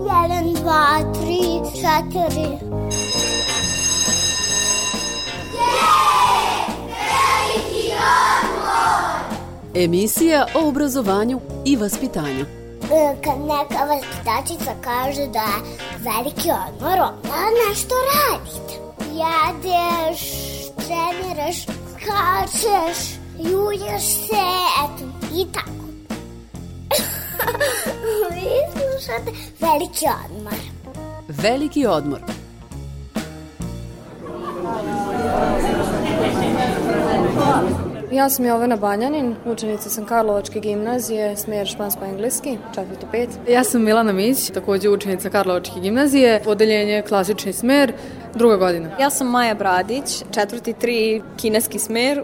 Jedan, dva, tri, četiri. Emisija o obrazovanju i vaspitanju. E, Kad neka vaspitačica kaže da je veliki odmor, onda nešto radite. Jedeš, treniraš, skačeš, julješ se, eto, i tako. Slušate veliki odmor. Veliki odmor. Ja sam Jovana Banjanin, učenica sam Karlovačke gimnazije, smer špansko-engleski, četvrto pet. Ja sam Milana Mić, takođe učenica Karlovačke gimnazije, odeljenje klasični smer, druga godina. Ja sam Maja Bradić, četvrti tri kineski smer.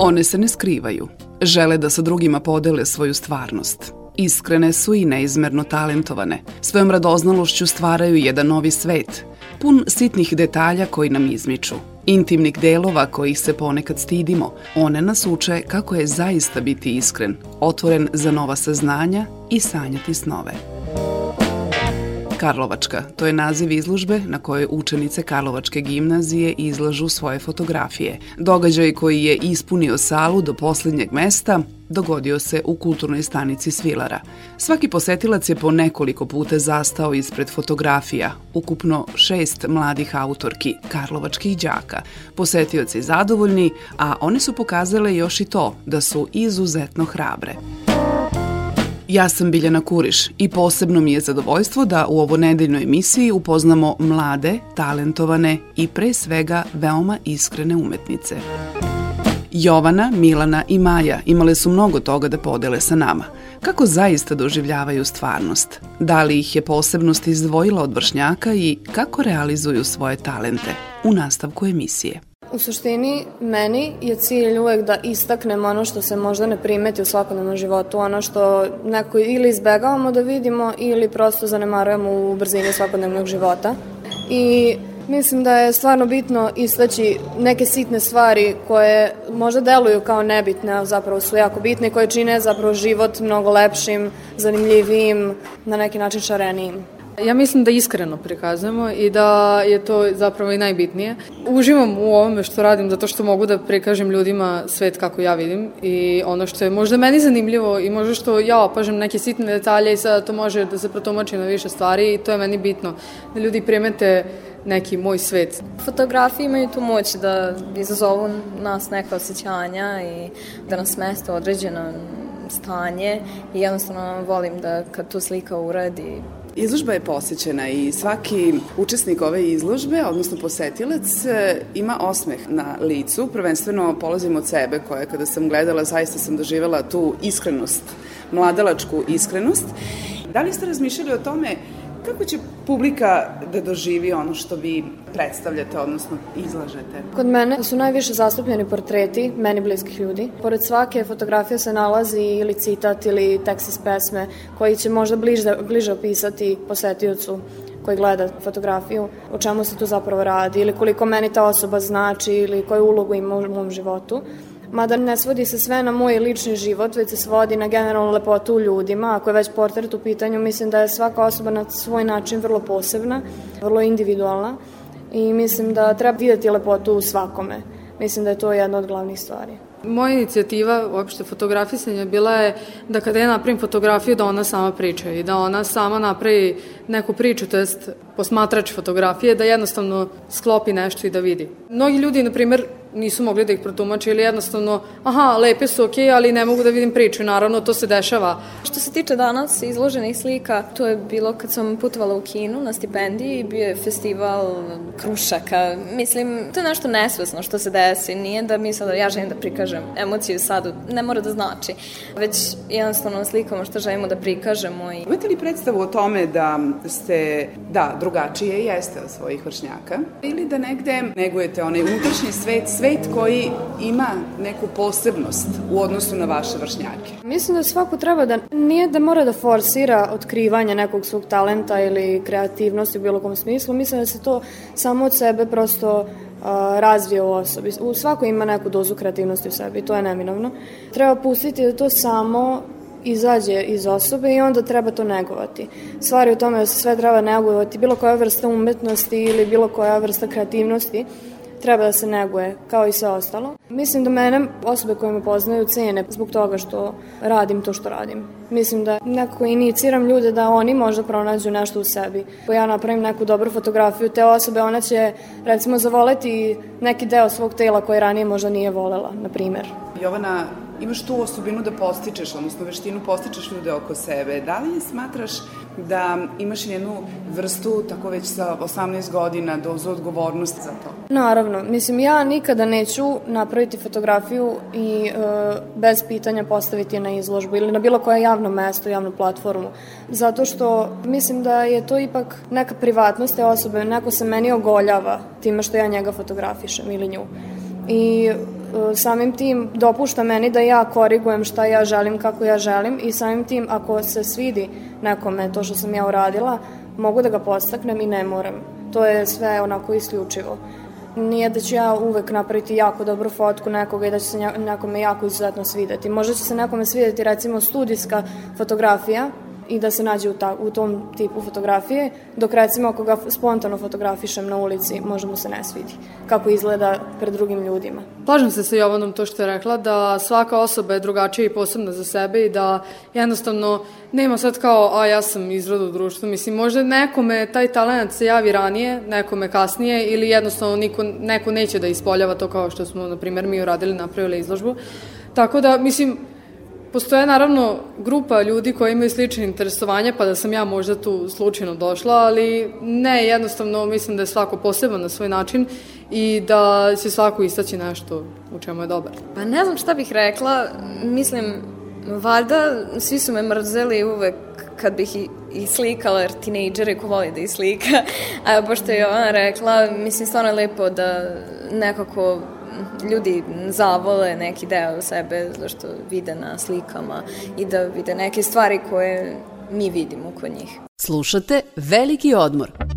One se ne skrivaju. Žele da sa drugima podele svoju stvarnost. Iskrene su i neizmerno talentovane. Svojom radoznalošću stvaraju jedan novi svet, pun sitnih detalja koji nam izmiču. Intimnih delova kojih se ponekad stidimo. One nas uče kako je zaista biti iskren, otvoren za nova saznanja i sanjati snove. Karlovačka, to je naziv izložbe na kojoj učenice Karlovačke gimnazije izlažu svoje fotografije. Događaj koji je ispunio salu do poslednjeg mesta dogodio se u kulturnoj stanici Svilara. Svaki posetilac je po nekoliko puta zastao ispred fotografija, ukupno šest mladih autorki, karlovačkih đaka. Posetioci zadovoljni, a one su pokazale još i to da su izuzetno hrabre. Ja sam Biljana Kuriš i posebno mi je zadovoljstvo da u ovo nedeljnoj emisiji upoznamo mlade, talentovane i pre svega veoma iskrene umetnice. Jovana, Milana i Maja imale su mnogo toga da podele sa nama. Kako zaista doživljavaju stvarnost? Da li ih je posebnost izdvojila od vršnjaka i kako realizuju svoje talente? U nastavku emisije. U suštini, meni je cilj uvek da istaknem ono što se možda ne primeti u svakodnevnom životu, ono što neko ili izbegavamo da vidimo ili prosto zanemarujemo u brzini svakodnevnog života. I Mislim da je stvarno bitno istaći neke sitne stvari koje možda deluju kao nebitne, a zapravo su jako bitne i koje čine zapravo život mnogo lepšim, zanimljivijim, na neki način šarenijim. Ja mislim da iskreno prikazujemo i da je to zapravo i najbitnije. Uživam u ovome što radim zato što mogu da prikažem ljudima svet kako ja vidim i ono što je možda meni zanimljivo i možda što ja opažem neke sitne detalje i sada to može da se protumači na više stvari i to je meni bitno. Da ljudi primete neki moj svet. Fotografije imaju tu moć da izazovu nas neka osjećanja i da nas meste određeno stanje i jednostavno volim da kad tu slika uradi Izložba je posjećena i svaki učesnik ove izložbe, odnosno posetilac, ima osmeh na licu. Prvenstveno polazim od sebe, koja kada sam gledala, zaista sam doživela tu iskrenost, mladalačku iskrenost. Da li ste razmišljali o tome Kako će publika da doživi ono što vi predstavljate, odnosno izlažete? Kod mene su najviše zastupljeni portreti meni bliskih ljudi. Pored svake fotografije se nalazi ili citat ili tekst iz pesme koji će možda bliže, bliže opisati posetiocu koji gleda fotografiju, o čemu se tu zapravo radi ili koliko meni ta osoba znači ili koju ulogu ima u mom životu mada ne svodi se sve na moj lični život, već se svodi na generalnu lepotu u ljudima. Ako je već portret u pitanju, mislim da je svaka osoba na svoj način vrlo posebna, vrlo individualna i mislim da treba videti lepotu u svakome. Mislim da je to jedna od glavnih stvari. Moja inicijativa uopšte fotografisanja bila je da kada ja napravim fotografiju da ona sama priča i da ona sama napravi neku priču, to jest posmatrač fotografije, da jednostavno sklopi nešto i da vidi. Mnogi ljudi, na primer, nisu mogli da ih protumače ili jednostavno, aha, lepe su, okej, okay, ali ne mogu da vidim priču. Naravno, to se dešava. Što se tiče danas izloženih slika, to je bilo kad sam putovala u Kinu na stipendiji i bio je festival krušaka. Mislim, to je nešto nesvesno što se desi. Nije da mi sad, ja želim da prikažem emociju sad, ne mora da znači. Već jednostavno slikamo što želimo da prikažemo. I... Imate li predstavu o tome da ste, da, drugačije jeste od svojih vršnjaka? Ili da negde negujete onaj unutrašnji svet, svet koji ima neku posebnost u odnosu na vaše vršnjake? Mislim da svako treba da, nije da mora da forsira otkrivanje nekog svog talenta ili kreativnosti u bilo kom smislu, mislim da se to samo od sebe prosto razvije u osobi. U svako ima neku dozu kreativnosti u sebi, to je neminovno. Treba pustiti da to samo izađe iz osobe i onda treba to negovati. Stvari u tome da se sve treba negovati, bilo koja vrsta umetnosti ili bilo koja vrsta kreativnosti, treba da se neguje, kao i sve ostalo. Mislim da mene osobe koje me poznaju cene zbog toga što radim to što radim. Mislim da nekako iniciram ljude da oni možda pronađu nešto u sebi. Po ja napravim neku dobru fotografiju te osobe, ona će recimo zavoleti neki deo svog tela koji ranije možda nije volela, na primer. Jovana, imaš tu osobinu da postičeš, odnosno veštinu postičeš ljude oko sebe. Da li smatraš da imaš jednu vrstu, tako već sa 18 godina, dozu odgovornosti za to? Naravno. Mislim, ja nikada neću napraviti fotografiju i e, bez pitanja postaviti je na izložbu ili na bilo koje javno mesto, javnu platformu. Zato što mislim da je to ipak neka privatnost te osobe, neko se meni ogoljava time što ja njega fotografišem ili nju. I samim tim dopušta meni da ja korigujem šta ja želim, kako ja želim i samim tim ako se svidi nekome to što sam ja uradila, mogu da ga postaknem i ne moram. To je sve onako isključivo. Nije da ću ja uvek napraviti jako dobru fotku nekoga i da će se nekome jako izuzetno svideti. Možda će se nekome svideti recimo studijska fotografija, i da se nađe u, ta, u tom tipu fotografije, dok recimo ako ga spontano fotografišem na ulici, možda mu se ne svidi kako izgleda pred drugim ljudima. Plažem se sa Jovanom to što je rekla, da svaka osoba je drugačija i posebna za sebe i da jednostavno nema sad kao, a ja sam izrod u društvu, mislim, možda nekome taj talent se javi ranije, nekome kasnije ili jednostavno niko, neko neće da ispoljava to kao što smo, na primjer, mi uradili, napravili izložbu. Tako da, mislim, Postoje naravno grupa ljudi koji imaju slične interesovanje, pa da sam ja možda tu slučajno došla, ali ne, jednostavno mislim da je svako poseban na svoj način i da će svako istaći nešto u čemu je dobar. Pa ne znam šta bih rekla, mislim, valjda svi su me mrzeli uvek kad bih i, i slikala, jer tinejdžere ko voli da i slika, a pošto je ona rekla, mislim, stvarno je lepo da nekako ljudi zavole neki deo sebe zašto vide na slikama i da vide neke stvari koje mi vidimo kod njih. Slušate Veliki odmor.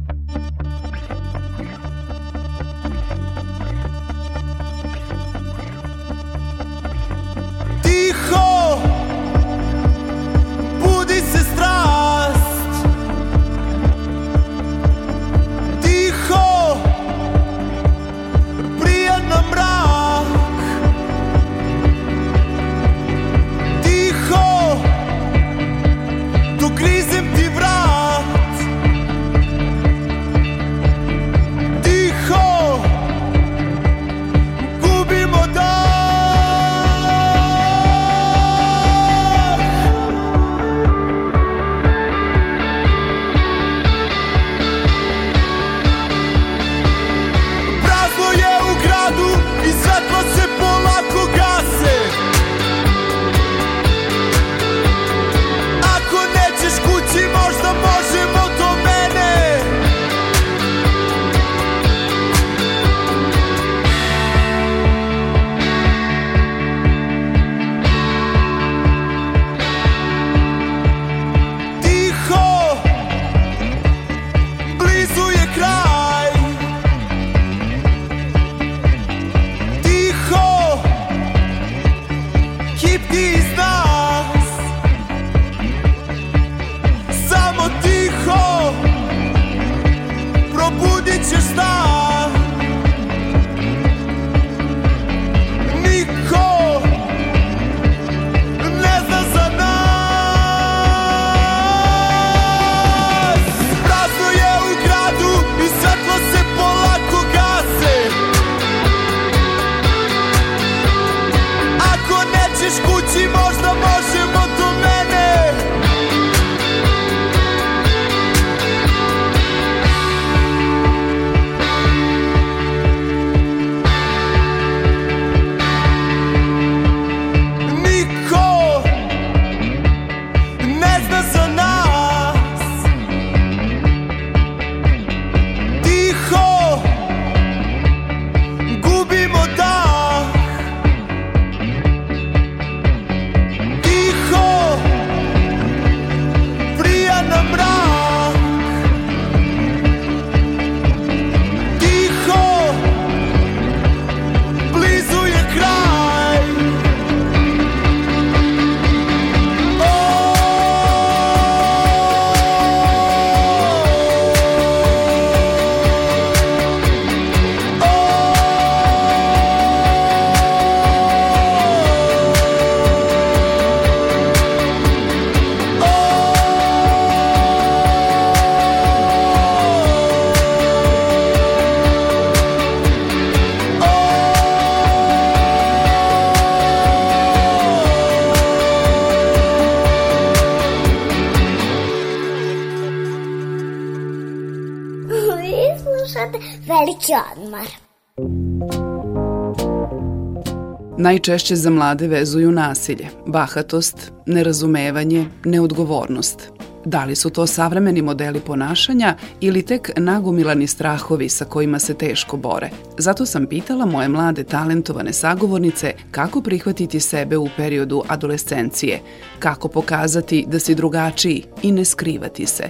Sad veliki odmor. Najčešće za mlade vezuju nasilje, bahatost, nerazumevanje, neodgovornost. Da li su to savremeni modeli ponašanja ili tek nagomilani strahovi sa kojima se teško bore? Zato sam pitala moje mlade talentovane sagovornice kako prihvatiti sebe u periodu adolescencije, kako pokazati da si drugačiji i ne skrivati se.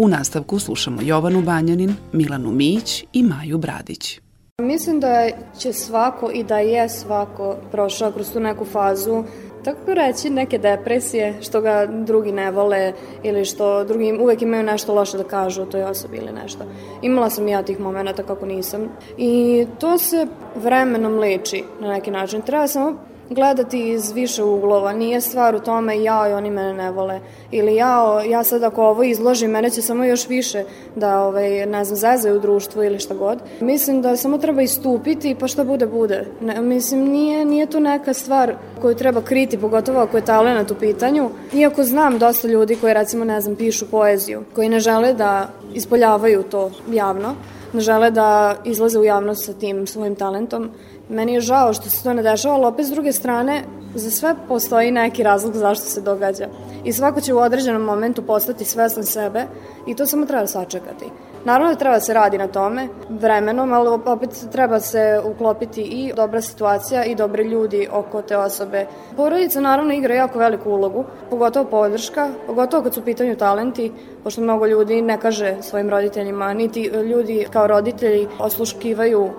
U nastavku slušamo Jovanu Banjanin, Milanu Mić i Maju Bradić. Mislim da će svako i da je svako prošao kroz tu neku fazu tako reći neke depresije što ga drugi ne vole ili što drugi uvek imaju nešto loše da kažu o toj osobi ili nešto. Imala sam ja tih momenta kako nisam i to se vremenom leči na neki način. Treba samo gledati iz više uglova. Nije stvar u tome ja i oni mene ne vole. Ili ja, ja sad ako ovo izložim, mene će samo još više da, ovaj, ne znam, zezaju u društvu ili šta god. Mislim da samo treba istupiti pa šta bude, bude. Ne, mislim, nije, nije to neka stvar koju treba kriti, pogotovo ako je talent u pitanju. Iako znam dosta ljudi koji, recimo, ne znam, pišu poeziju, koji ne žele da ispoljavaju to javno, ne žele da izlaze u javnost sa tim svojim talentom, Meni je žao što se to ne dešava, ali opet s druge strane, za sve postoji neki razlog zašto se događa. I svako će u određenom momentu postati svestan sebe i to samo treba sačekati. Naravno da treba da se radi na tome vremenom, ali opet treba se uklopiti i dobra situacija i dobre ljudi oko te osobe. Porodica naravno igra jako veliku ulogu, pogotovo podrška, pogotovo kad su u pitanju talenti, pošto mnogo ljudi ne kaže svojim roditeljima, niti ljudi kao roditelji osluškivaju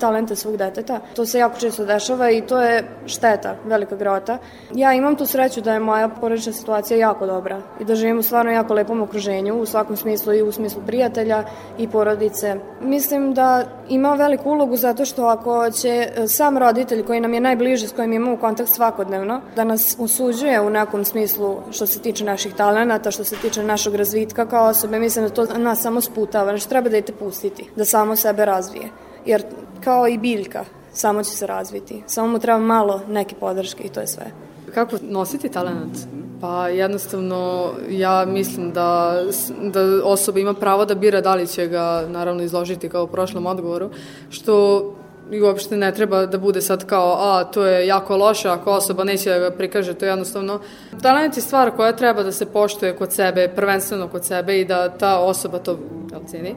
talente svog deteta. To se jako često dešava i to je šteta, velika grota. Ja imam tu sreću da je moja porodična situacija jako dobra i da živim u stvarno jako lepom okruženju, u svakom smislu i u smislu prijatelja i porodice. Mislim da ima veliku ulogu zato što ako će e, sam roditelj koji nam je najbliži, s kojim imamo kontakt svakodnevno, da nas usuđuje u nekom smislu što se tiče naših talenata, što se tiče našeg razvitka kao osobe, mislim da to nas samo sputava, nešto treba da ite pustiti, da samo sebe razvije jer kao i biljka, samo će se razviti. Samo mu treba malo neke podrške i to je sve. Kako nositi talent? Pa jednostavno ja mislim da, da osoba ima pravo da bira da li će ga naravno izložiti kao u prošlom odgovoru, što i uopšte ne treba da bude sad kao, a, to je jako loše ako osoba neće da ga prikaže, to je jednostavno. Talent je stvar koja treba da se poštuje kod sebe, prvenstveno kod sebe i da ta osoba to ceni.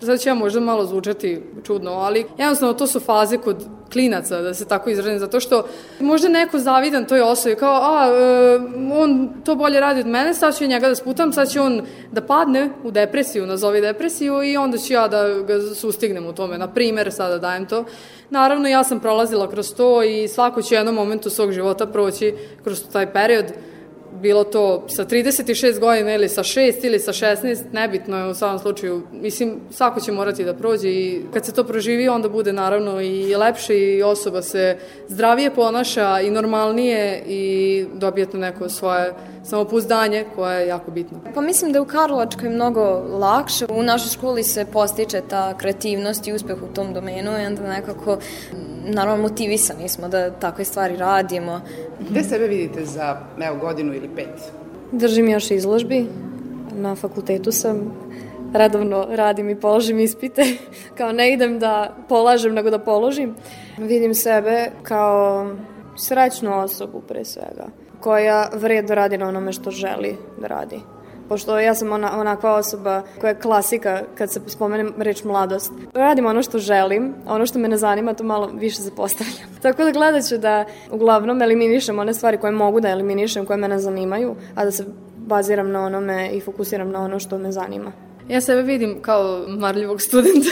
Sad će ja možda malo zvučati čudno, ali jednostavno to su faze kod klinaca, da se tako izrazim, zato što možda neko zavidan toj osobi, kao, a, e, on to bolje radi od mene, sad ću njega da sputam, sad će on da padne u depresiju, nazovi depresiju i onda ću ja da ga sustignem u tome. Na primer, sada dajem to. Naravno, ja sam prolazila kroz to i svako će u jednom momentu svog života proći kroz taj period bilo to sa 36 godina ili sa 6 ili sa 16, nebitno je u svakom slučaju. Mislim, svako će morati da prođe i kad se to proživi, onda bude naravno i lepše i osoba se zdravije ponaša i normalnije i dobije to neko svoje samopouzdanje koje je jako bitno. Pa mislim da je u Karlovačkoj mnogo lakše. U našoj školi se postiče ta kreativnost i uspeh u tom domenu i onda nekako naravno motivisani smo da takve stvari radimo. Gde sebe vidite za evo, godinu ili pet? Držim još izložbi, na fakultetu sam, redovno radim i položim ispite, kao ne idem da polažem nego da položim. Vidim sebe kao srećnu osobu pre svega, koja vredo radi na onome što želi da radi pošto ja sam ona, onakva osoba koja je klasika kad se spomenem reč mladost. Radim ono što želim, ono što me ne zanima to malo više zapostavljam. Tako da gledat ću da uglavnom eliminišem one stvari koje mogu da eliminišem, koje me ne zanimaju, a da se baziram na onome i fokusiram na ono što me zanima. Ja sebe vidim kao marljivog studenta,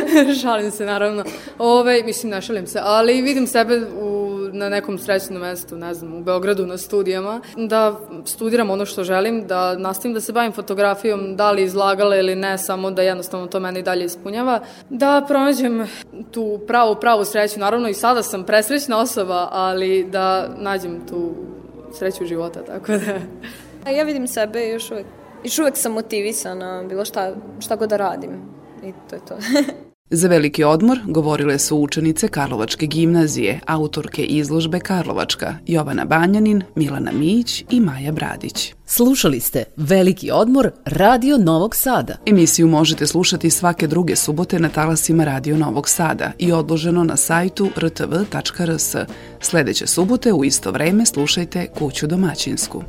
šalim se naravno, Ove, mislim ne šalim se, ali vidim sebe u, na nekom srećnom mestu, ne znam, u Beogradu na studijama, da studiram ono što želim, da nastavim da se bavim fotografijom, da li izlagala ili ne, samo da jednostavno to mene i dalje ispunjava, da pronađem tu pravu, pravu sreću, naravno i sada sam presrećna osoba, ali da nađem tu sreću života, tako da... Ja vidim sebe još uvek još uvek sam motivisana, bilo šta, šta god da radim. I to je to. Za veliki odmor govorile su učenice Karlovačke gimnazije, autorke izložbe Karlovačka, Jovana Banjanin, Milana Mić i Maja Bradić. Slušali ste Veliki odmor Radio Novog Sada. Emisiju možete slušati svake druge subote na talasima Radio Novog Sada i odloženo na sajtu rtv.rs. Sledeće subote u isto vreme slušajte Kuću domaćinsku.